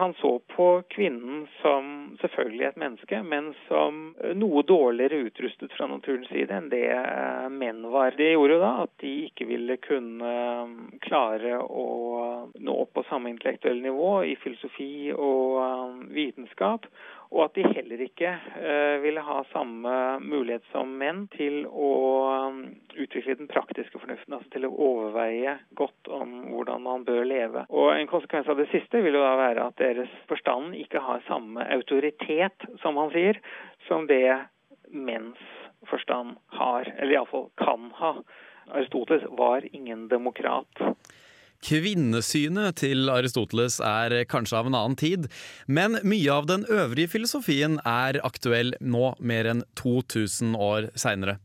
han så på kvinnen som selvfølgelig et menneske, men som noe dårligere utrustet fra naturens side enn det menn var. Det gjorde da at de ikke ville kunne klare å nå opp på samme intellektuelle nivå i filosofi og vitenskap og at de heller ikke uh, ville ha samme mulighet som menn til å um, utvikle den praktiske fornuften, altså til å overveie godt om hvordan man bør leve. Og En konsekvens av det siste vil jo da være at deres forstand ikke har samme autoritet, som han sier, som det menns forstand har, eller iallfall kan ha. Aristoteles var ingen demokrat. Kvinnesynet til Aristoteles er kanskje av en annen tid, men mye av den øvrige filosofien er aktuell nå mer enn 2000 år seinere.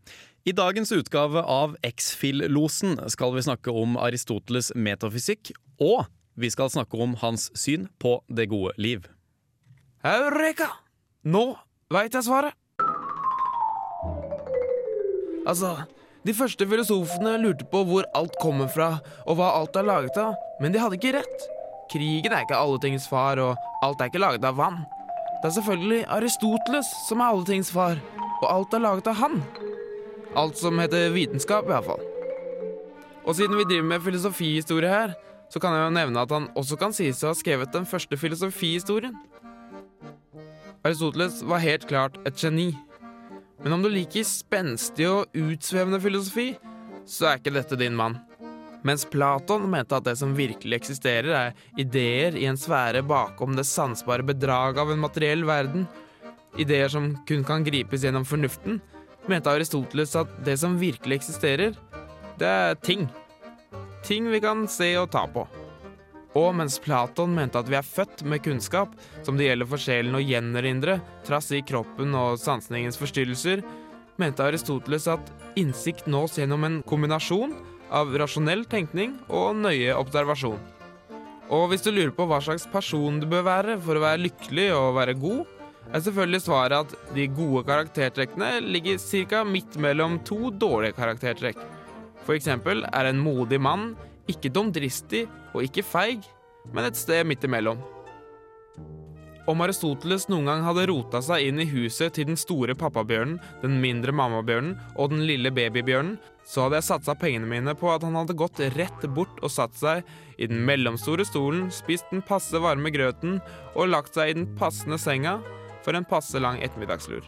I dagens utgave av X-Fil-losen skal vi snakke om Aristoteles metafysikk, og vi skal snakke om hans syn på det gode liv. Eureka! Nå veit jeg svaret! Altså, de første filosofene lurte på hvor alt kommer fra, og hva alt er laget av, men de hadde ikke rett. Krigen er ikke alle tings far, og alt er ikke laget av vann. Det er selvfølgelig Aristoteles som er alle tings far, og alt er laget av han. Alt som heter vitenskap, iallfall. Og siden vi driver med filosofihistorie her, så kan jeg jo nevne at han også kan sies å ha skrevet den første filosofihistorien. Aristoteles var helt klart et geni. Men om du liker spenstig og utsvevende filosofi, så er ikke dette din mann. Mens Platon mente at det som virkelig eksisterer, er ideer i en sfære bakom det sansbare bedraget av en materiell verden, ideer som kun kan gripes gjennom fornuften, mente Aristoteles at det som virkelig eksisterer, det er ting. Ting vi kan se og ta på. Og mens Platon mente at vi er født med kunnskap som det gjelder for sjelen å gjenerindre, trass i kroppen og sansningens forstyrrelser, mente Aristoteles at innsikt nås gjennom en kombinasjon av rasjonell tenkning og nøye observasjon. Og hvis du lurer på hva slags person du bør være for å være lykkelig og være god, er selvfølgelig svaret at de gode karaktertrekkene ligger ca. midt mellom to dårlige karaktertrekk. For eksempel er en modig mann ikke dumdristig og ikke feig, men et sted midt imellom. Om Aristoteles noen gang hadde rota seg inn i huset til den store pappabjørnen, den mindre mammabjørnen og den lille babybjørnen, så hadde jeg satsa pengene mine på at han hadde gått rett bort og satt seg i den mellomstore stolen, spist den passe varme grøten og lagt seg i den passende senga for en passe lang ettermiddagslur.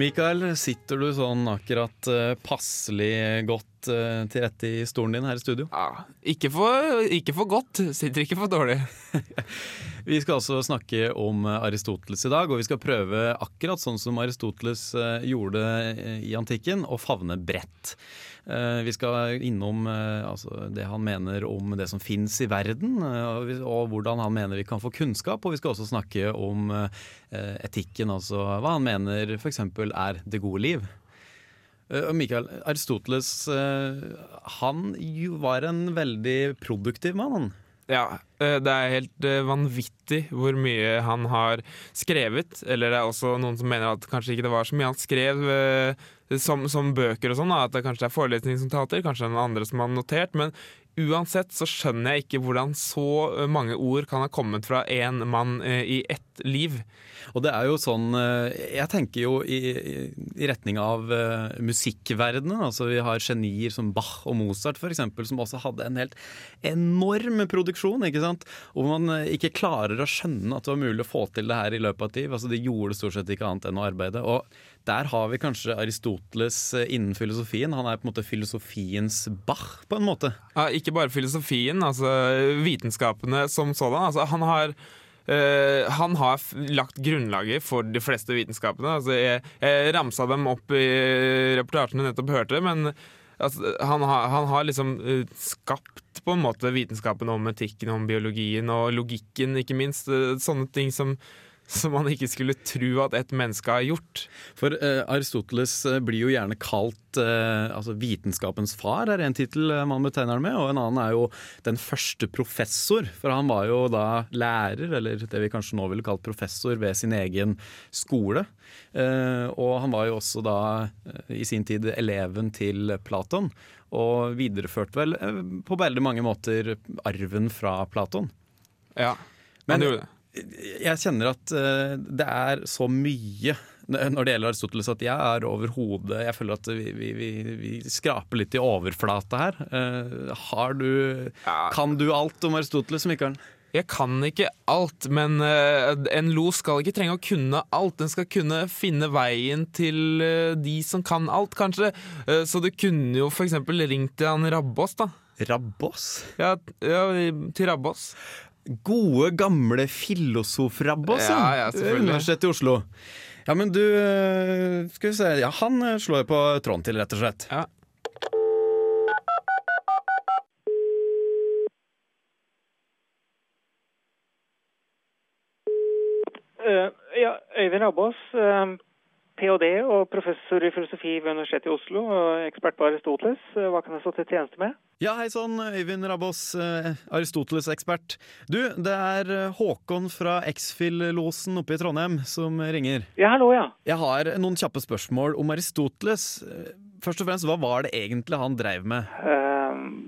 Mikael, sitter du sånn akkurat uh, passelig godt uh, til rette i stolen din her i studio? Ja, ikke for, ikke for godt, sitter ikke for dårlig. vi skal også snakke om Aristoteles i dag, og vi skal prøve akkurat sånn som Aristoteles uh, gjorde i antikken, å favne bredt. Eh, vi skal innom eh, altså, det han mener om det som fins i verden, eh, og hvordan han mener vi kan få kunnskap. Og vi skal også snakke om etikken, altså hva han mener f.eks. er det gode liv. Mikael, Aristoteles han var en veldig produktiv mann. Ja, det er helt vanvittig hvor mye han har skrevet. Eller det er også noen som mener at kanskje ikke det var så mye han skrev som, som bøker og sånn, at det kanskje er forelesningsnotater, kanskje det er noen andre som har notert. Men uansett så skjønner jeg ikke hvordan så eh, mange ord kan ha kommet fra én mann eh, i ett liv. Og det er jo sånn eh, Jeg tenker jo i, i retning av musikkverdenen. Altså vi har genier som Bach og Mozart f.eks., som også hadde en helt enorm produksjon. ikke sant? Og man ikke klarer å skjønne at det var mulig å få til det her i løpet av et liv. Altså De gjorde stort sett ikke annet enn å arbeide. Og der har vi kanskje Aristoteles innen filosofien. Han er på en måte filosofiens Bach, på en måte. Ja, ikke bare filosofien, altså vitenskapene som sådan. Altså, han har Uh, han har lagt grunnlaget for de fleste vitenskapene. Altså, jeg, jeg ramsa dem opp i reportasjen du nettopp hørte, men altså, han, har, han, har, liksom uh, skapt på en måte vitenskapen om etikken, om biologien og logikken, ikke minst. Uh, sånne ting som som man ikke skulle tro at et menneske har gjort. For uh, Aristoteles uh, blir jo gjerne kalt uh, altså vitenskapens far, er en tittel man betegner ham med. Og en annen er jo den første professor, for han var jo da lærer, eller det vi kanskje nå ville kalt professor, ved sin egen skole. og han var jo også da i sin tid eleven til Platon, og videreførte vel på veldig mange måter arven fra Platon. Ja, Men- han gjorde det. Jeg kjenner at eh, det er så mye når det gjelder Aristoteles at jeg er overhodet Jeg føler at vi, vi, vi, vi skraper litt i overflata her. Eh, har du Ja. Kan du alt om Aristoteles, Mikael? Jeg kan ikke alt, men eh, en los skal ikke trenge å kunne alt. Den skal kunne finne veien til de som kan alt, kanskje. Så du kunne jo for eksempel ringt til han Rabbås, da. Rabbås? Ja, ja til Rabbås. Gode, gamle filosof-Rabbås, Ja, ja, selvfølgelig. Universitetet i Oslo. Ja, men du eh, Skal vi se Ja, han eh, slår jeg på tråden til, rett og slett. Ja. Eh, ja, Øyvind uh, ph.d. og professor i filosofi ved Universitetet i Oslo og ekspert på Aristoteles. Hva kan jeg stå til tjeneste med? Ja, hei sann, Øyvind Rabbås, eh, Aristoteles-ekspert. Du, det er eh, Håkon fra X-Fill-losen oppe i Trondheim som ringer. Ja, hallo, ja. Jeg har noen kjappe spørsmål om Aristoteles. Eh, Først og fremst, hva var det egentlig han dreiv med? Eh,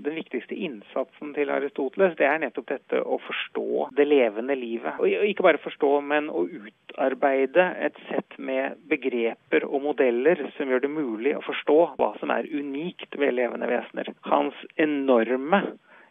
Den viktigste innsatsen til Aristoteles det er nettopp dette å forstå det levende livet. Og ikke bare forstå, men å utarbeide et sett med begreper og modeller som gjør det mulig å forstå hva som er unikt ved levende vesener. Hans enorme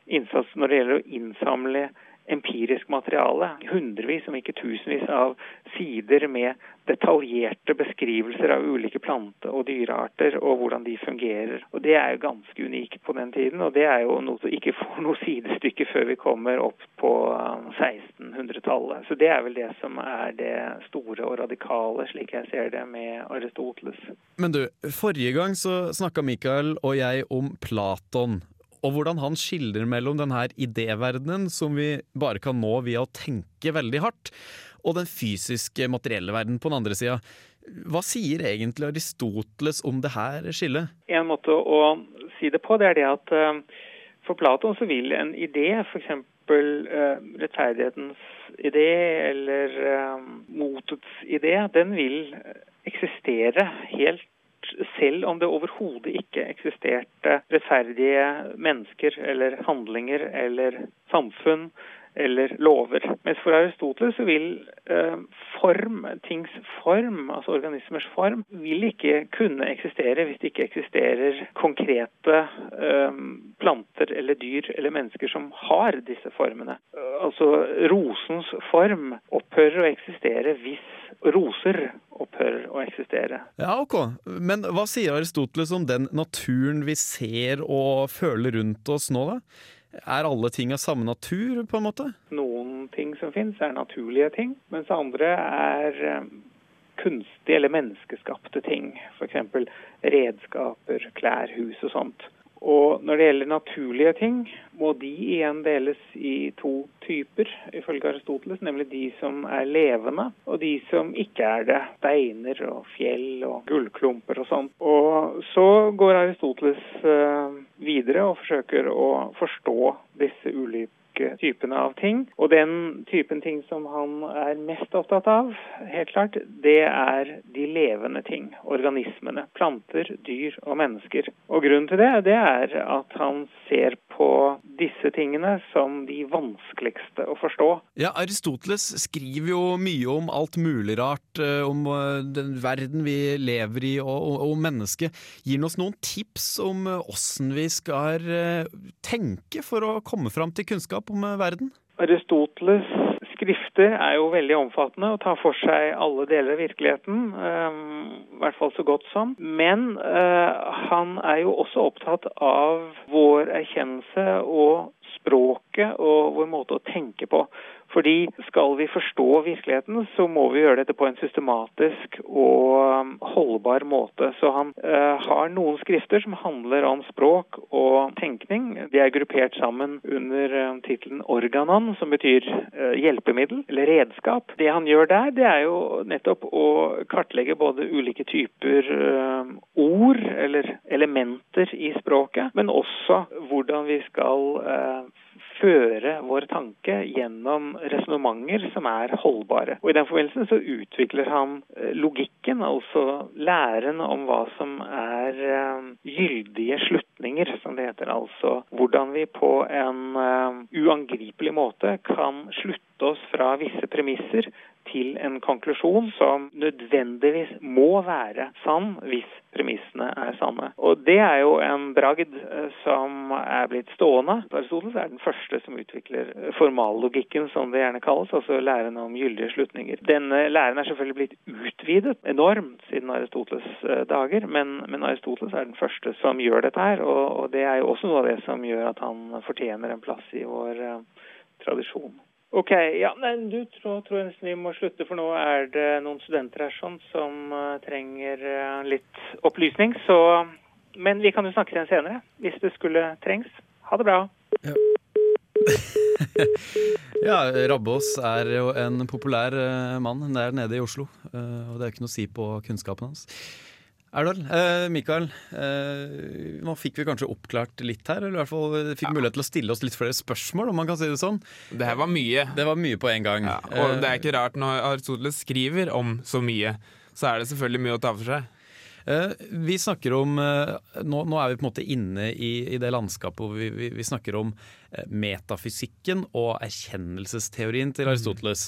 innsats når det gjelder å innsamle empirisk materiale. Hundrevis, om ikke tusenvis av sider med detaljerte beskrivelser av ulike plante- og dyrearter og hvordan de fungerer. Og Det er jo ganske unikt på den tiden, og det er jo noe som ikke får noe sidestykke før vi kommer opp på eh, 1600-tallet. Så det er vel det som er det store og radikale, slik jeg ser det, med Aristoteles. Men du, forrige gang så snakka Mikael og jeg om Platon. Og hvordan han skiller mellom denne idéverdenen som vi bare kan nå via å tenke veldig hardt, og den fysiske, materielle verden på den andre sida. Hva sier egentlig Aristoteles om det her skillet? En måte å si det på, det er det at eh, for Platon så vil en idé, f.eks. Uh, rettferdighetens idé eller uh, motets idé, den vil eksistere helt selv om det overhodet ikke eksisterte rettferdige mennesker eller handlinger eller samfunn eller lover. Mens for Aristoteles så vil eh, form, tings form, altså organismers form, vil ikke kunne eksistere hvis det ikke eksisterer konkrete eh, planter eller dyr eller mennesker som har disse formene. Eh, altså rosens form opphører å eksistere hvis roser opphører å eksistere. Ja, ok. Men hva sier Aristoteles om den naturen vi ser og føler rundt oss nå, da? Er alle ting av samme natur, på en måte? Noen ting som finnes er naturlige ting, mens andre er eh, kunstige eller menneskeskapte ting. F.eks. redskaper, klær, hus og sånt. Og når det gjelder naturlige ting, må de igjen deles i to typer, ifølge Aristoteles, nemlig de som er levende, og de som ikke er det. Steiner og fjell og gullklumper og sånt. Og så går Aristoteles eh, videre og forsøker å forstå disse ulike typene av ting. Og den typen ting som han er mest opptatt av, helt klart, det er de levende ting. Organismene. Planter, dyr og mennesker. Og grunnen til det, det er at han ser på disse tingene som de vanskeligste å forstå. Ja, Aristoteles skriver jo mye om alt mulig rart, eh, om eh, den verden vi lever i og, og mennesket. Gir han oss noen tips om eh, åssen vi skal tenke for å komme fram til kunnskap om eh, verden? Aristoteles skrifter er jo veldig omfattende og tar for seg alle deler av virkeligheten. eh, I hvert fall så godt som. Men eh, han er jo også opptatt av vår erkjennelse og språket og vår måte å tenke på. Fordi skal vi forstå virkeligheten, så må vi gjøre dette på en systematisk og um, holdbar måte. Så han eh, har noen skrifter som handler om språk og tenkning. De er gruppert sammen under uh, tittelen organan, som betyr eh, hjelpemiddel eller redskap. Det han gjør der, det er jo nettopp å kartlegge både ulike typer ord eller elementer i språket, men også hvordan vi skal føre vår tanke gjennom resonnementer som er holdbare. Og I den forbindelsen så utvikler han eh, logikken, altså læren om hva som er uh, gyldige slutninger, som det heter. Altså hvordan vi på en uh, uangripelig måte kan slutte oss fra visse premisser til en konklusjon som nødvendigvis må være sann hvis premissene er sanne. Og det er jo en bragd eh, som er blitt stående. Aristoteles er den første som utvikler formallogikken, som det gjerne kalles, altså læren om gyldige slutninger. Denne læren er selvfølgelig blitt utvidet enormt siden Aristoteles eh, dager, men, men Aristoteles er den første som gjør dette her, og, og, det er jo også noe av det som gjør at han fortjener en plass i vår eh, tradisjon. Ok, ja, men du tror, tror jeg nesten vi må slutte, for nå er det noen studenter her sånn, som uh, trenger uh, litt opplysning. Så, men vi kan jo snakke igjen senere, hvis det skulle trengs. Ha det bra. Ja. ja, Rabbås er jo en populær uh, mann der nede i Oslo, og det er ikke noe å si på kunnskapen hans. Erdal, eh, Mikael. Eh, fikk vi kanskje oppklart litt her, eller i hvert fall fikk ja. mulighet til å stille oss litt flere spørsmål, om man kan si det sånn. Det her var mye. Det var mye på en gang. Ja, og det er ikke rart når Aristoteles skriver om så mye, så er det selvfølgelig mye å ta for seg. Eh, vi snakker om eh, nå, nå, er vi på en måte inne i, i det landskapet hvor vi, vi, vi, snakker om eh, metafysikken og erkjennelsesteorien til mm. Aristoteles.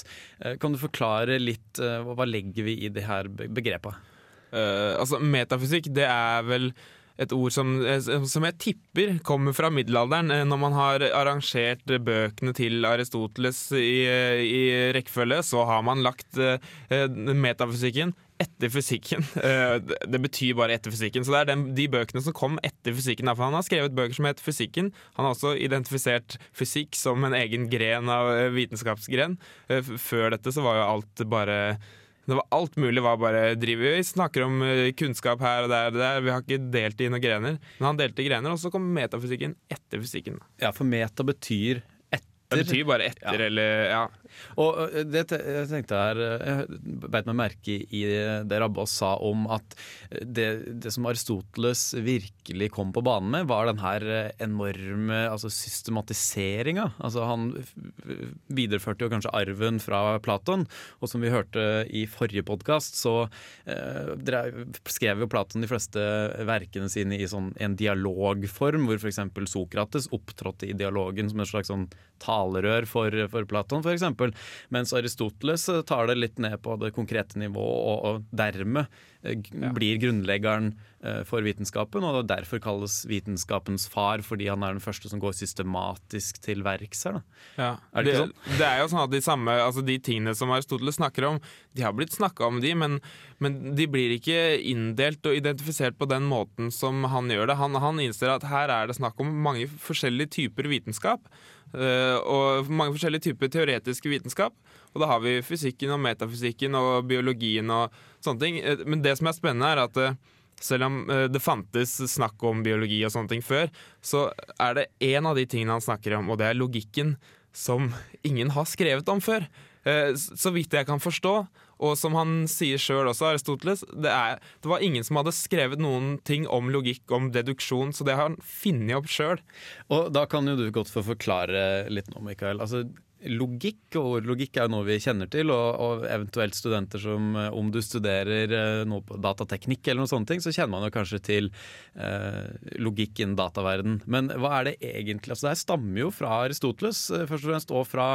Kan du forklare litt hva legger vi i det her begrepet? Uh, altså, metafysikk, det er vel et ord som, eh, som, jeg tipper kommer fra middelalderen, eh, når man har arrangert bøkene til Aristoteles i, i rekkefølge, så har man lagt metafysikken etter fysikken. Det betyr bare etter fysikken. Så det er den, de bøkene som kom etter fysikken. Han har skrevet bøker som heter Fysikken. Han har også identifisert fysikk som en egen gren av vitenskapsgren. Før dette så var jo alt bare det var alt mulig var bare driver Vi snakker om eh, kunnskap her og der og der. Vi har ikke delt i noen grener. Men han delte i grener, og så kom metafysikken etter fysikken. Ja, for meta betyr det betyr bare etter, ja. eller ja. Og det, jeg tenkte her Jeg beit meg merke i det Rabbas sa om at det, det, som Aristoteles virkelig kom på banen med, var den her enorme altså systematiseringa. Altså han videreførte jo kanskje arven fra Platon, og som vi hørte i forrige podkast, så eh, skrev jo Platon de fleste verkene sine i sånn en dialogform, hvor f.eks. Sokrates opptrådte i dialogen som en slags sånn talerør for, for Platon, f.eks. Mens Aristoteles eh, tar det litt ned på det konkrete nivået, og, og dermed eh, ja. blir grunnleggeren eh, for vitenskapen, og derfor kalles vitenskapens far, fordi han er den første som går systematisk til verks her. Ja. Er det, det, sånn? det, er jo sånn at de, samme, altså de tingene som Aristoteles snakker om, de har blitt snakka om, de, men, men, de blir ikke inndelt og identifisert på den måten som han gjør det. Han, han innser at her er det snakk om mange forskjellige typer vitenskap. Eh, og mange forskjellige typer teoretiske vitenskap. Og da har vi fysikken og metafysikken og biologien og sånne ting. Eh, men det som er spennende, er at eh, selv om det fantes snakk om biologi og sånne ting før, så er det én av de tingene han snakker om, og det er logikken, som ingen har skrevet om før. Så vidt jeg kan forstå, og som han sier sjøl også, Aristoteles, det, er, det, var ingen som hadde skrevet noen ting om logikk, om deduksjon, så det har han funnet opp sjøl. Og da kan jo du godt få forklare litt nå, Mikael. Altså, logikk, og logikk er jo noe vi kjenner til, og, og, eventuelt studenter som eh, Om du studerer eh, noe på datateknikk eller noen sånne ting, så kjenner man jo kanskje til eh, logikk innen dataverden. Men hva er det egentlig? Altså Det her stammer jo fra Aristoteles, eh, først og fremst, og fra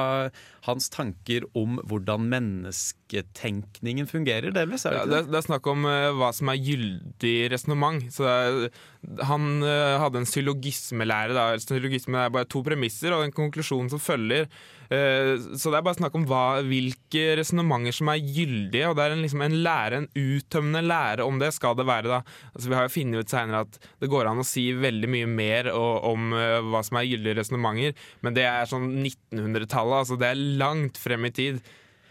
hans tanker om hvordan mennesketenkningen fungerer, delvis? Er det, ja, det, det, er snakk om uh, hva som er gyldig resonnement. Han uh, hadde en syllogismelære. Da. Syllogisme er bare to premisser og en konklusjon som følger. Eh, så det er bare snakk om hva, hvilke resonnementer som er gyldige, og det er en, liksom en lære, en uttømmende lære om det skal det være. da. Altså, vi har jo funnet ut senere at det går an å si veldig mye mer og, om uh, hva som er gyldige resonnementer, men det er sånn 1900-tallet, altså det er langt frem i tid.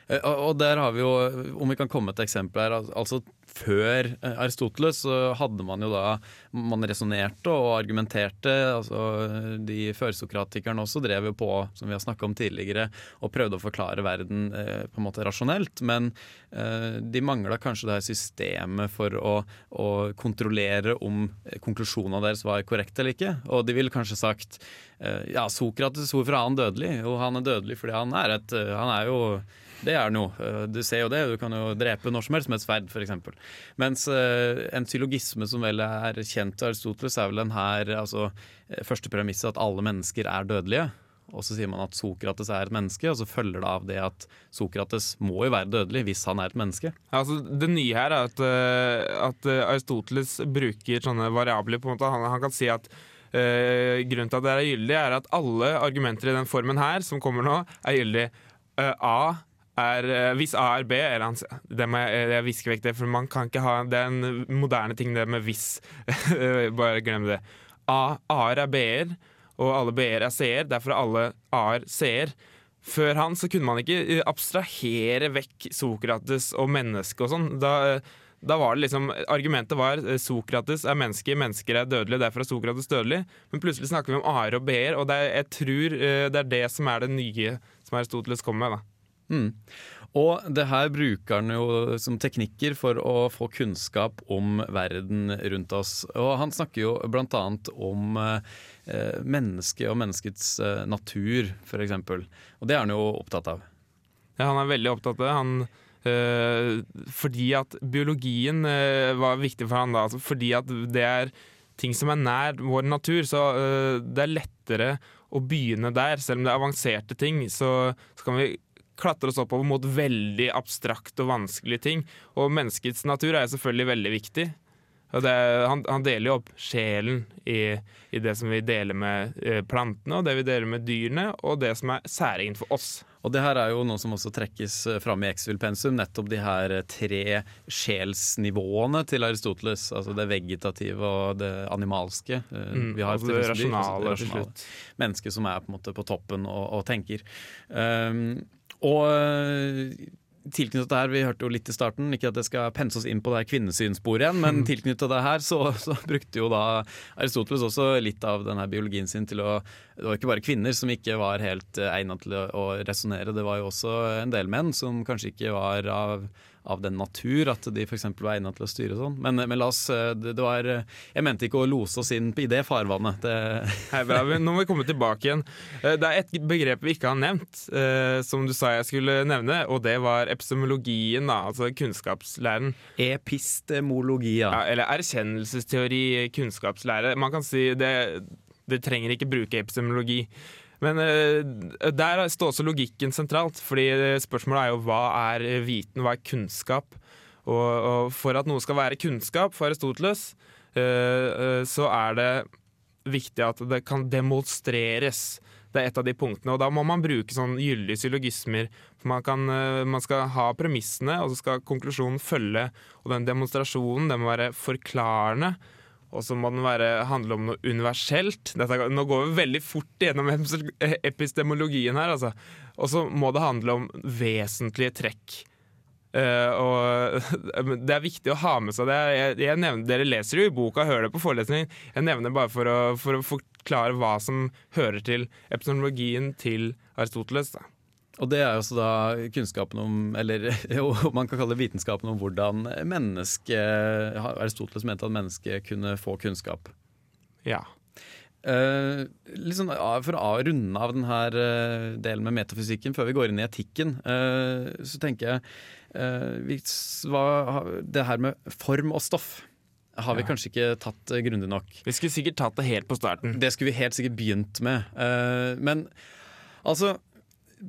Eh, og der har vi jo, om vi kan komme et eksempel her, altså før eh, Aristoteles så hadde man jo da Man resonnerte og argumenterte. altså De førsokratikerne også drev jo på, som vi har snakka om tidligere, og prøvde å forklare verden eh, på en måte rasjonelt. Men de mangla kanskje det her systemet for å, å kontrollere om konklusjonene deres var korrekte eller ikke. Og de ville kanskje sagt Ja, Sokrates, hvorfor er han dødelig? Jo, han er dødelig fordi han er et Han er jo det er noe. Du ser jo det. Du kan jo drepe når som helst med et sverd, f.eks. Mens en syllogisme som vel er kjent av Aristoteles, er vel den her altså, første premisset at alle mennesker er dødelige. Og så sier man at Sokrates er et menneske, og så følger det av det at Sokrates må jo være dødelig hvis han er et menneske. Altså, det nye her er at, uh, at uh, Aristoteles bruker sånne variabler. på en måte. Han, han kan si at uh, grunnen til at det er gyldig, er at alle argumenter i den formen her som kommer nå, er gyldig. A er, hvis A er B eller han, Det må jeg, jeg visker vekk det, for man kan ikke ha Det er en moderne ting, det med hvis. Bare glem det. A, A-er er B-er og alle B-er er C-er, derfor er alle A-er C-er. Før han så kunne man ikke eh, abstrahere vekk Sokrates og mennesket og sånn. Da, da, var det liksom Argumentet var eh, Sokrates er menneske, mennesker er dødelige, derfor er Sokrates dødelig. Men plutselig snakker vi om A-er og B-er, og det er, jeg tror eh, det er det som er det nye som Aristoteles kommer med. da. Mm. Og det her bruker han jo som teknikker for å få kunnskap om verden rundt oss. Og han snakker jo bl.a. om eh, mennesket og menneskets eh, natur, f.eks. Og det er han jo opptatt av. Ja, han er veldig opptatt av det. Han, øh, fordi at biologien øh, var viktig for han da. Altså fordi at det er ting som er nær vår natur, så øh, det er lettere å begynne der. Selv om det er avanserte ting, så, så kan vi klatre oss oppover mot veldig abstrakt og vanskelige ting. Og menneskets natur er selvfølgelig veldig viktig. Det, han, han, deler jo opp sjelen i, i, det som vi deler med eh, plantene, og det vi deler med dyrene, og det som er særegent for oss. Og det her er jo noe som også trekkes eh, fram i Exfil pensum, nettopp de her eh, tre sjelsnivåene til Aristoteles. Altså det vegetative og det animalske. Mm, vi har altså det rasjonale, til. Mennesket som er på på toppen og, og tenker. Um, og eh, tilknyttet det her, Vi hørte jo litt i starten, ikke at det skal pense oss inn på det her kvinnesynssporet igjen, men mm. tilknyttet det her så, så, brukte jo da Aristoteles også litt av denne biologien sin til å Det var ikke bare kvinner som ikke var helt eh, egnet til å, å resonnere, det var jo også en del menn som kanskje ikke var av av den natur at de f.eks. var egnet til å styre sånn. Men, men, la oss eh, det, det, var Jeg mente ikke å lose oss inn i det farvannet. Det Hei, bra, nå må vi komme tilbake igjen. Eh, det er et begrep vi ikke har nevnt, eh, som du sa jeg skulle nevne, og det var epistemologien, da, altså kunnskapslæren. Epistemologia. Ja, eller erkjennelsesteori, kunnskapslære. Man kan si det, det trenger ikke bruke epistemologi. Men uh, der står også logikken sentralt, fordi spørsmålet er jo hva er viten, hva er kunnskap? Og, og for at noe skal være kunnskap for Aristoteles, uh, så er det viktig at det kan demonstreres. Det er et av de punktene, og da må man bruke sånn gyldige syllogismer. Man, kan, man skal ha premissene, og så skal konklusjonen følge. Og den demonstrasjonen den må være forklarende og så må den være, handle om noe universelt. Dette, nå går vi veldig fort gjennom epistemologien her, altså. Og så må det handle om vesentlige trekk. Uh, og Det er viktig å ha med seg det. Jeg, jeg nevner, dere leser jo i boka, hører det på forelesningen. Jeg nevner bare for å, for å forklare hva som hører til epistemologien til Aristoteles. Da. Og det er også da kunnskapen om, eller jo, man kan kalle det vitenskapen om hvordan mennesket Aristoteles mente at mennesket kunne få kunnskap. Ja. Uh, liksom, for å runde av denne uh, delen med metafysikken før vi går inn i etikken, uh, så tenker jeg hvis, hva, Det her med form og stoff har vi ja. kanskje ikke tatt grundig nok. Vi skulle sikkert tatt det helt på starten. Det skulle vi helt sikkert begynt med. men altså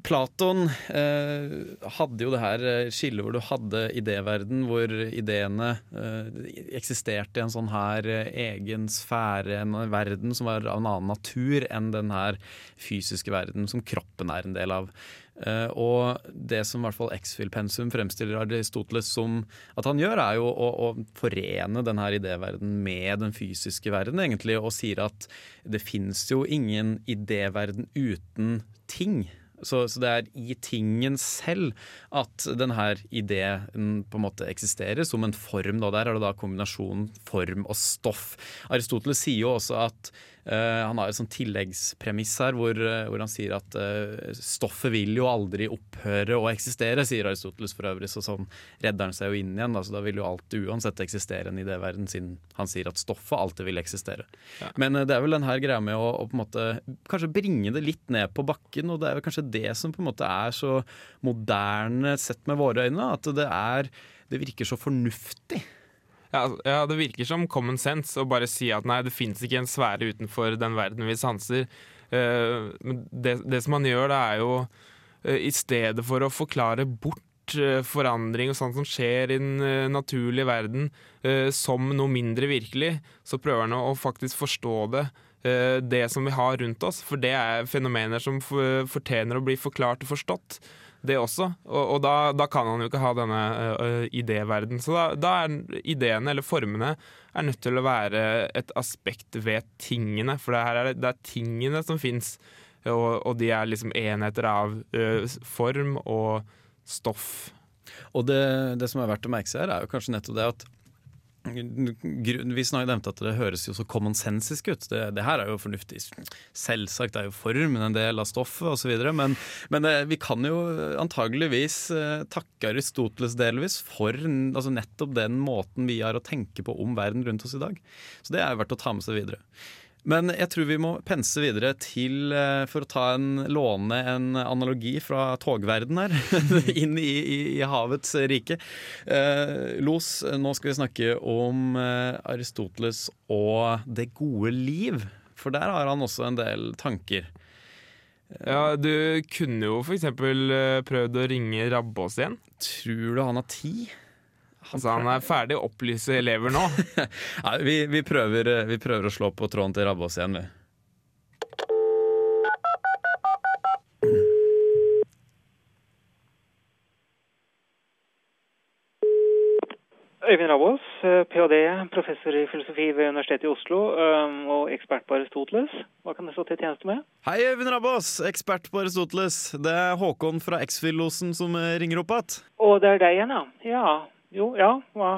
Platon eh, hadde jo det her eh, skillet hvor du hadde idéverden, hvor ideene eh, eksisterte i en sånn her eh, egen sfære, en verden som var av en annen natur enn den her fysiske verden som kroppen er en del av. Uh, og det som i hvert fall X-Fill-pensum fremstiller Aristoteles som at han gjør, er jo å, å forene den her idéverden med den fysiske verden, egentlig, og sier at det fins jo ingen idéverden uten ting. Så, så, det er i tingen selv at denne ideen på en måte eksisterer, som en form. Da. Der er det da kombinasjonen form og stoff. Aristoteles sier jo også at han har et sånn tilleggspremiss her hvor, uh, hvor han sier at uh, stoffet vil jo aldri opphøre å eksistere, sier Aristoteles for øvrig. Så sånn redder han seg jo inn igjen. Da, så da vil jo alt uansett eksistere en idéverden, siden han sier at stoffet alltid vil eksistere. Ja. Men det er vel den her greia med å, å, på en måte kanskje bringe det litt ned på bakken, og det er vel kanskje det som på en måte er så moderne sett med våre øyne. At det er Det virker så fornuftig. Ja, ja, det virker som common sense å bare si at nei, det fins ikke en sfære utenfor den verden vi sanser. Uh, det, det, som man gjør, det er jo uh, i stedet for å forklare bort uh, forandring og sånt som skjer i den naturlige verden som noe mindre virkelig, så prøver han å faktisk forstå det det som vi har rundt oss, for det er fenomener som fortjener å bli forklart og forstått det også. Og, og da, da, kan han jo ikke ha denne uh, idéverden. Så da, da, er ideene, eller formene, er nødt til å være et aspekt ved tingene. For det, er, det er tingene som fins, og, og, de er liksom enheter av uh, form og stoff. Og det, det, som er verdt å merke seg her, er jo kanskje nettopp det at vi nevnte at det høres jo så commonsensisk ut. Det, det, her er jo fornuftig. Selvsagt er jo formen en del av stoffet osv. Men, men eh, vi kan jo antageligvis eh, takke Aristoteles delvis for altså nettopp den måten vi har å tenke på om verden rundt oss i dag. Så det er verdt å ta med seg videre. Men jeg tror vi må pense videre til, eh, for å ta en, låne en analogi fra togverden her, inn i, i, i, havets rike. Eh, Los, nå skal vi snakke om eh, Aristoteles og det gode liv. For der har han også en del tanker. Ja, Du kunne jo f.eks. Eh, prøvd å ringe Rabbås igjen. Tror du han har tid? Altså, han er ferdig å opplyse elever nå? Nei, vi, vi, prøver, eh, vi, prøver, å slå på tråden til Rabbås igjen, vi. Øyvind Rabbås, eh, ph.d., professor i filosofi ved Universitetet i Oslo eh, og ekspert på Aristoteles. Hva kan det stå til tjeneste med? Hei, Øyvind Rabbås, ekspert på Aristoteles. Det er Håkon fra X-Filosen som ringer opp igjen. Å, det er deg igjen, ja. Ja, jo, ja. Hva,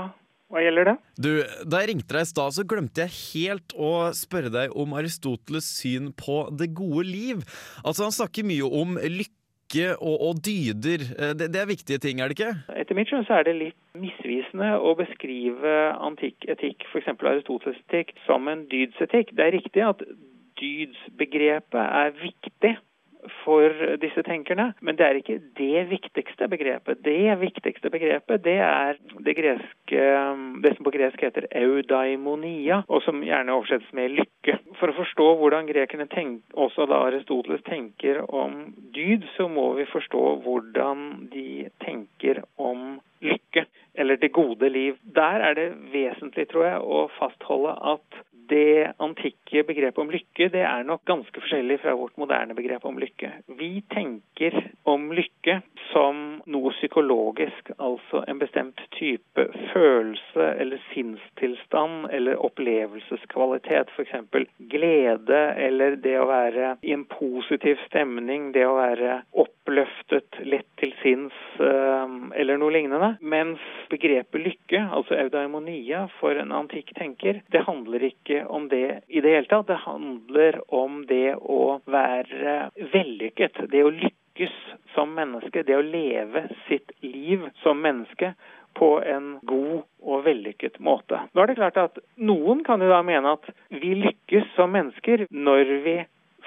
hva gjelder det? Du, Da jeg ringte deg i stad, så glemte jeg helt å spørre deg om Aristoteles' syn på det gode liv. Altså, Han snakker mye om lykke og, og dyder. Eh, det, det, er viktige ting, er det ikke? Etter mitt skjønn så er det litt misvisende å beskrive antikk etikk, f.eks. Aristoteles' etikk, som en dydsetikk. Det er riktig at dydsbegrepet er viktig for disse tenkerne. Men det er ikke det viktigste begrepet. Det viktigste begrepet det er det, greske, det som på gresk heter eudaimonia, og som gjerne oversettes med lykke. For å forstå hvordan grekerne tenk, også da Aristoteles tenker om dyd, så må vi forstå hvordan de tenker om lykke, eller det gode liv. Der er det vesentlig, tror jeg, å fastholde at det antikke begrepet om lykke det er nok ganske forskjellig fra vårt moderne begrep om lykke. Vi tenker om lykke som noe psykologisk, altså en bestemt type følelse eller sinnstilstand eller opplevelseskvalitet, f.eks. glede eller det å være i en positiv stemning, det å være oppløftet, lett til sinns eh, eller noe lignende. Mens begrepet lykke, altså eudaimonia for en antikk tenker, det handler ikke om det i det hele tatt. Det handler om det å være vellykket. Det å lykkes som menneske. Det å leve sitt liv som menneske på en god og vellykket måte. Nå er det klart at Noen kan jo da mene at vi lykkes som mennesker når vi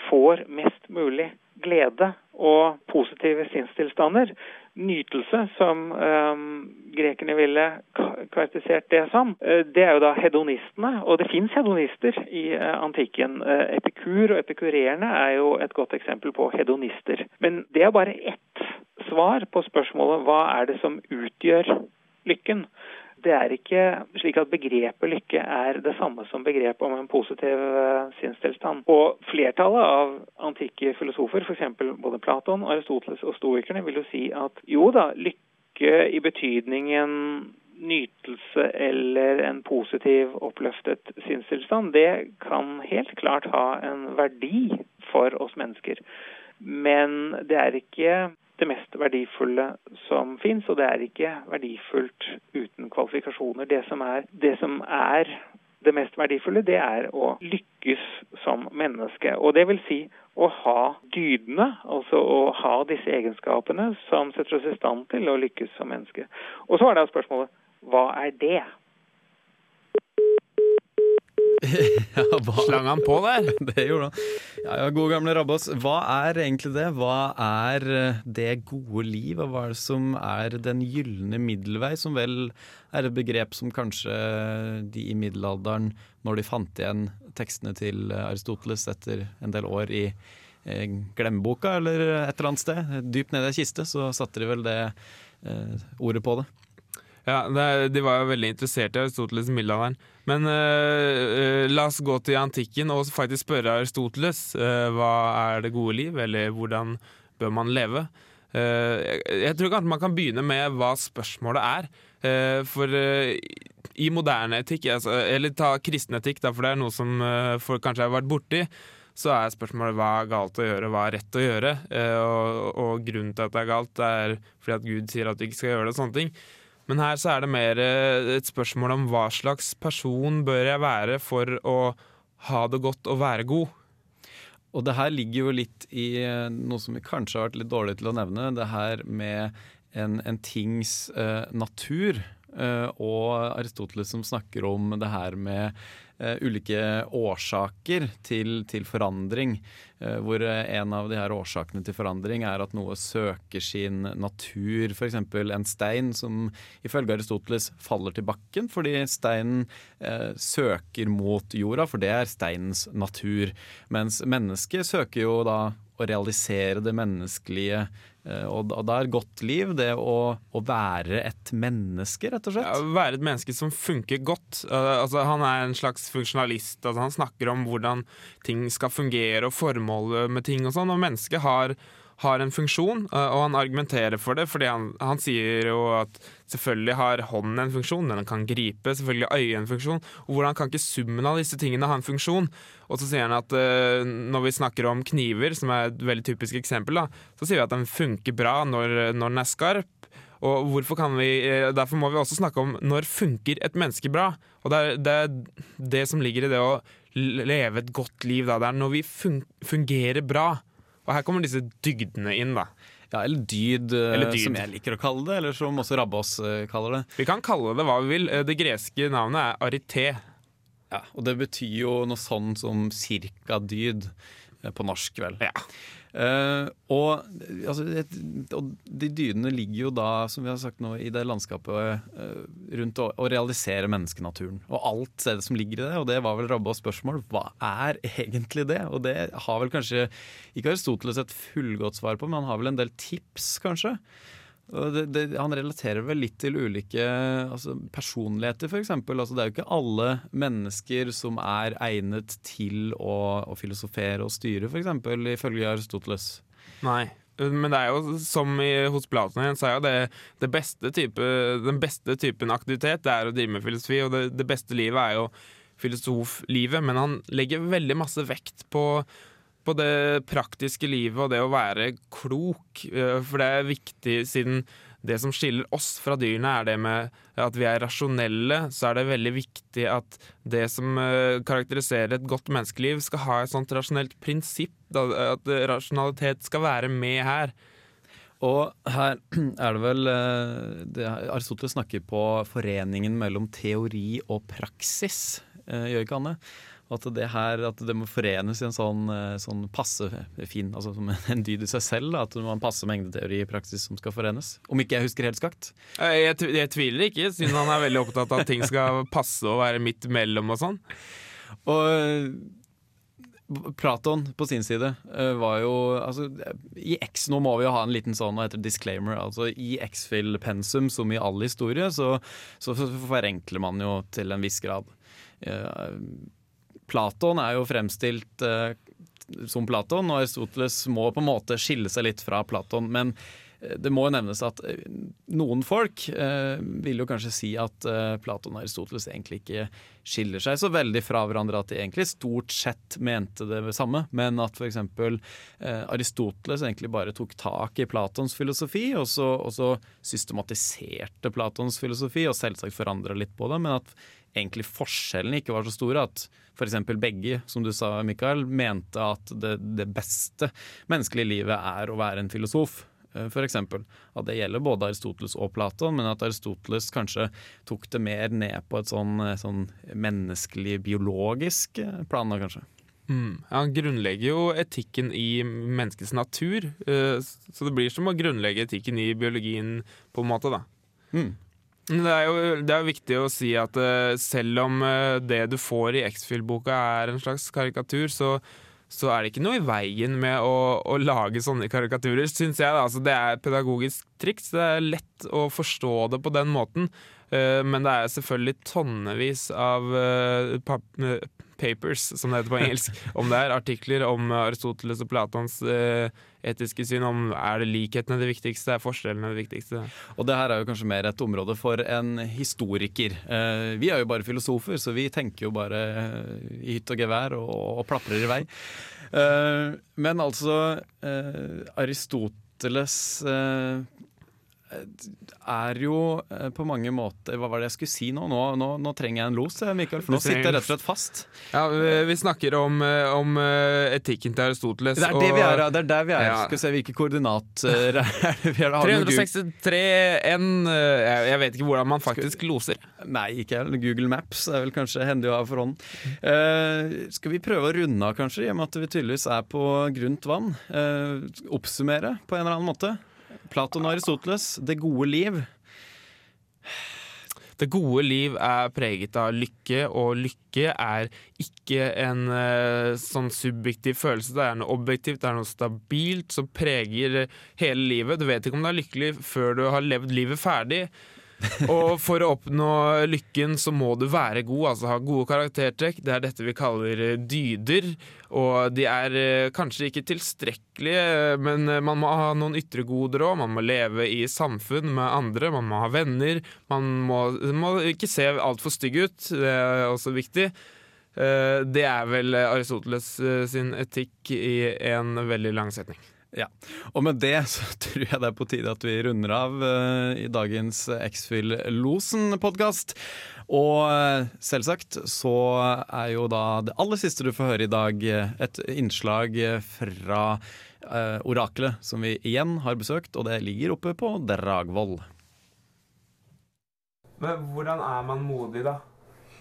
får mest mulig glede og positive sinnstilstander nytelse, som um, grekerne ville karakterisert det som, uh, det er jo da hedonistene. Og det fins hedonister i uh, antikken. Uh, epikur og epikurerende er jo et godt eksempel på hedonister. Men det er bare ett svar på spørsmålet hva er det som utgjør lykken. Det er ikke slik at begrepet lykke er det samme som begrepet om en positiv uh, sinnstilstand. Og flertallet av antikke filosofer, f.eks. både Platon, Aristoteles og stoikerne, vil jo si at jo da, lykke i betydningen nytelse eller en positiv, oppløftet sinnstilstand, det kan helt klart ha en verdi for oss mennesker. Men det er ikke det mest verdifulle som fins, og det er ikke verdifullt uten kvalifikasjoner. Det som er, det som er det mest verdifulle, det er å lykkes som menneske. Og det vil si å ha dydene, altså å ha disse egenskapene som setter oss i stand til å lykkes som menneske. Og så er da spørsmålet hva er det? ja. Slang han på der? Det gjorde han. Ja, ja, gode gamle Rabbås. Hva er egentlig det? Hva er eh, det gode liv, og hva er det som er den gylne middelvei, som vel er et begrep som kanskje de i middelalderen, når de fant igjen tekstene til Aristoteles etter en del år i eh, glemmeboka eller et eller annet sted, dypt nede i ei kiste, så satte de vel det eh, ordet på det. Ja, det, De var jo veldig interessert i Aristoteles i middelalderen. Men uh, la oss gå til antikken og faktisk spørre Aristoteles uh, hva er det gode liv, eller hvordan bør man leve? Uh, jeg, jeg, tror kanskje man kan begynne med hva spørsmålet er. for i moderne etikk, altså, eller ta kristen etikk, for det er noe som folk kanskje har vært borti, så er spørsmålet hva er galt å gjøre, hva er rett å gjøre. Og, og grunnen til at det er galt, er fordi at Gud sier at du ikke skal gjøre det. og sånne ting. Men her så er det mer eh, et spørsmål om hva slags person bør jeg være for å ha det godt og være god. Og det her ligger jo litt i eh, noe som vi kanskje har vært litt dårlige til å nevne. Det her med en, en tings uh, natur. Uh, og Aristoteles som snakker om det her med ulike årsaker til, til forandring. Uh, hvor en av de her årsakene til forandring er at noe søker sin natur. F.eks. en stein som ifølge Aristoteles faller til bakken fordi steinen søker mot jorda, for det er steinens natur. Mens mennesket søker jo da å realisere det menneskelige Eh, og da er godt liv det å, å, være et menneske, rett og slett. Ja, være et menneske som funker godt. Uh, altså, han er en slags funksjonalist. Altså, han snakker om hvordan ting skal fungere og formålet med ting og sånn. Og mennesket har har en funksjon, eh, og han argumenterer for det. fordi han, han, sier jo at selvfølgelig har hånden en funksjon, den kan gripe, selvfølgelig øyet en funksjon. og Hvordan kan ikke summen av disse tingene ha en funksjon? Og så sier han at uh, når vi snakker om kniver, som er et veldig typisk eksempel, da, så sier vi at den funker bra når, når den er skarp. Og vi, uh, Derfor må vi også snakke om når funker et menneske bra. Og det er det, det som ligger i det å leve et godt liv. Da. Det er når vi fungerer bra. Og her kommer disse dygdene inn, da. Ja, eller dyd, eh, eller dyd, som jeg liker å kalle det, eller som også Rabbås eh, kaller det. Vi kan kalle det hva vi vil. Eh, det greske navnet er arité. Ja, Og det betyr jo noe sånn som cirka dyd på norsk, vel. Ja. Uh, og, altså, et, og, de dydene ligger jo da, som vi har sagt nå, i det landskapet uh, rundt å, å, realisere menneskenaturen. Og alt det som ligger i det, og det var vel Rabbas spørsmål, hva er egentlig det? Og det har vel kanskje ikke Aristoteles et fullgodt svar på, men han har vel en del tips, kanskje. Det, det, han relaterer vel litt til ulike altså personligheter, f.eks. Altså, det er jo ikke alle mennesker som er egnet til å, å filosofere og styre, f.eks. ifølge Aristoteles. Nei. Men det er jo som i, hos Platon igjen, så er jo det, det beste type, den beste typen aktivitet det er å drive med filosofi, og det, det beste livet er jo filosoflivet, men han legger veldig masse vekt på på det praktiske livet og det å være klok, eh, for det er viktig siden det som skiller oss fra dyrene, er det med at vi er rasjonelle, så er det veldig viktig at det som eh, karakteriserer et godt menneskeliv, skal ha et sånt rasjonelt prinsipp. At rasjonalitet skal være med her. Og her er det vel eh, det, Aristoteles snakker på foreningen mellom teori og praksis, gjør ikke Anne? At det her, at det må forenes i en sånn, eh, sånn passe fin altså som en dyd i seg selv. Da, at det må en passe mengdeteori i praksis som skal forenes. Om ikke jeg husker helt skakt. Eh, jeg, jeg, tviler ikke, siden han er veldig opptatt av at ting skal passe og være midt mellom og sånn. Og eh, Platon på sin side var jo altså, I X nå må vi jo ha en liten sånn heter disclaimer. altså I X-Fill-pensum, som i all historie, så, så, forenkler man jo til en viss grad. Platon er jo fremstilt uh, som Platon, og Aristoteles må på en måte skille seg litt fra Platon. Men det må jo nevnes at noen folk eh, vil jo kanskje si at eh, Platon og Aristoteles egentlig ikke skiller seg så veldig fra hverandre, at de egentlig stort sett mente det samme, men at f.eks. Eh, Aristoteles egentlig bare tok tak i Platons filosofi, og så, og så systematiserte Platons filosofi, og selvsagt forandra litt på det, men at egentlig forskjellene ikke var så store. At f.eks. begge, som du sa, Mikael, mente at det, det beste menneskelige livet er å være en filosof. Eh, for eksempel. At det gjelder både Aristoteles og Platon, men at Aristoteles kanskje tok det mer ned på et sånn, eh, sånn menneskelig, biologisk eh, plan, da kanskje. Mm. Han grunnlegger jo etikken i menneskets natur, så det blir som å grunnlegge etikken i biologien, på en måte, da. Mm. Det er jo det er viktig å si at selv om det du får i X-Fill-boka er en slags karikatur, så så er det ikke noe i veien med å, å lage sånne karikaturer, syns jeg. Altså, det er et pedagogisk triks. Det er lett å forstå det på den måten. Uh, men det er selvfølgelig tonnevis av uh, papers, som det heter på engelsk, om det er artikler om Aristoteles og Platons etiske syn. Om er det likhetene det viktigste, er forskjellene det viktigste. Og det her er jo kanskje mer et område for en historiker. vi er jo bare filosofer, så vi tenker jo bare i hytt og gevær og, og plaprer i vei. men altså Aristoteles er jo eh, på mange måter Hva var det jeg skulle si nå? Nå, nå, nå trenger jeg en los, Mikael, for nå sitter jeg rett og slett fast. Ja, Vi, vi snakker om, eh, om, eh, etikken til Aristoteles. Det er, det vi er, det er der vi er. Ja. Skal se hvilke koordinater vi har. 363 N Jeg vet ikke hvordan man faktisk loser. Nei, ikke jeg. Google Maps er vel kanskje hendig å ha for hånden. Uh, skal vi prøve å runde av, kanskje, i og med at vi tydeligvis er på grunt vann? Uh, oppsummere på en eller annen måte? Platon og Aristoteles, det gode liv. Det gode liv er preget av lykke, og lykke er ikke en uh, sånn subjektiv følelse. Det er noe objektivt, det er noe stabilt som preger hele livet. Du vet ikke om du er lykkelig før du har levd livet ferdig. Og for å oppnå lykken så må du være god, altså ha gode karaktertrekk. Det er dette vi kaller eh, dyder. Og de er eh, kanskje ikke tilstrekkelige, men eh, man må ha noen ytre goder òg. Man må leve i samfunn med andre, man må ha venner. Man må, må ikke se altfor stygg ut, det er også viktig. Det er vel Aristoteles sin etikk i en veldig lang setning. Ja, Og med det så tror jeg det er på tide at vi runder av uh, i dagens X-Fill-losen-podkast. Og uh, selvsagt så er jo da det aller siste du får høre i dag, et innslag fra uh, oraklet som vi igjen har besøkt, og det ligger oppe på Dragvoll. Men hvordan er man modig, da?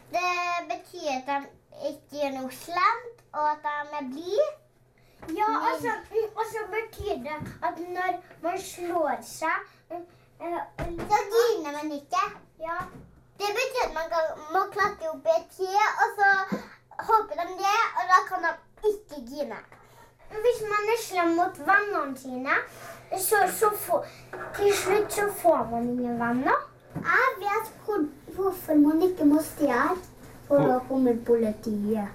Det betyr at han ikke gjør noe slemt, og at han er blid. Ja, og så, og så betyr det at når man slår seg Så griner man ikke. Ja. Det betyr at man kan, må klatre opp i et tre, og så hopper de det, og da kan de ikke grine. Hvis man er slem mot vennene sine, så, så får, til slutt så får man ingen venner. Jeg vet hvor, hvorfor man ikke må stjele, for da kommer politiet.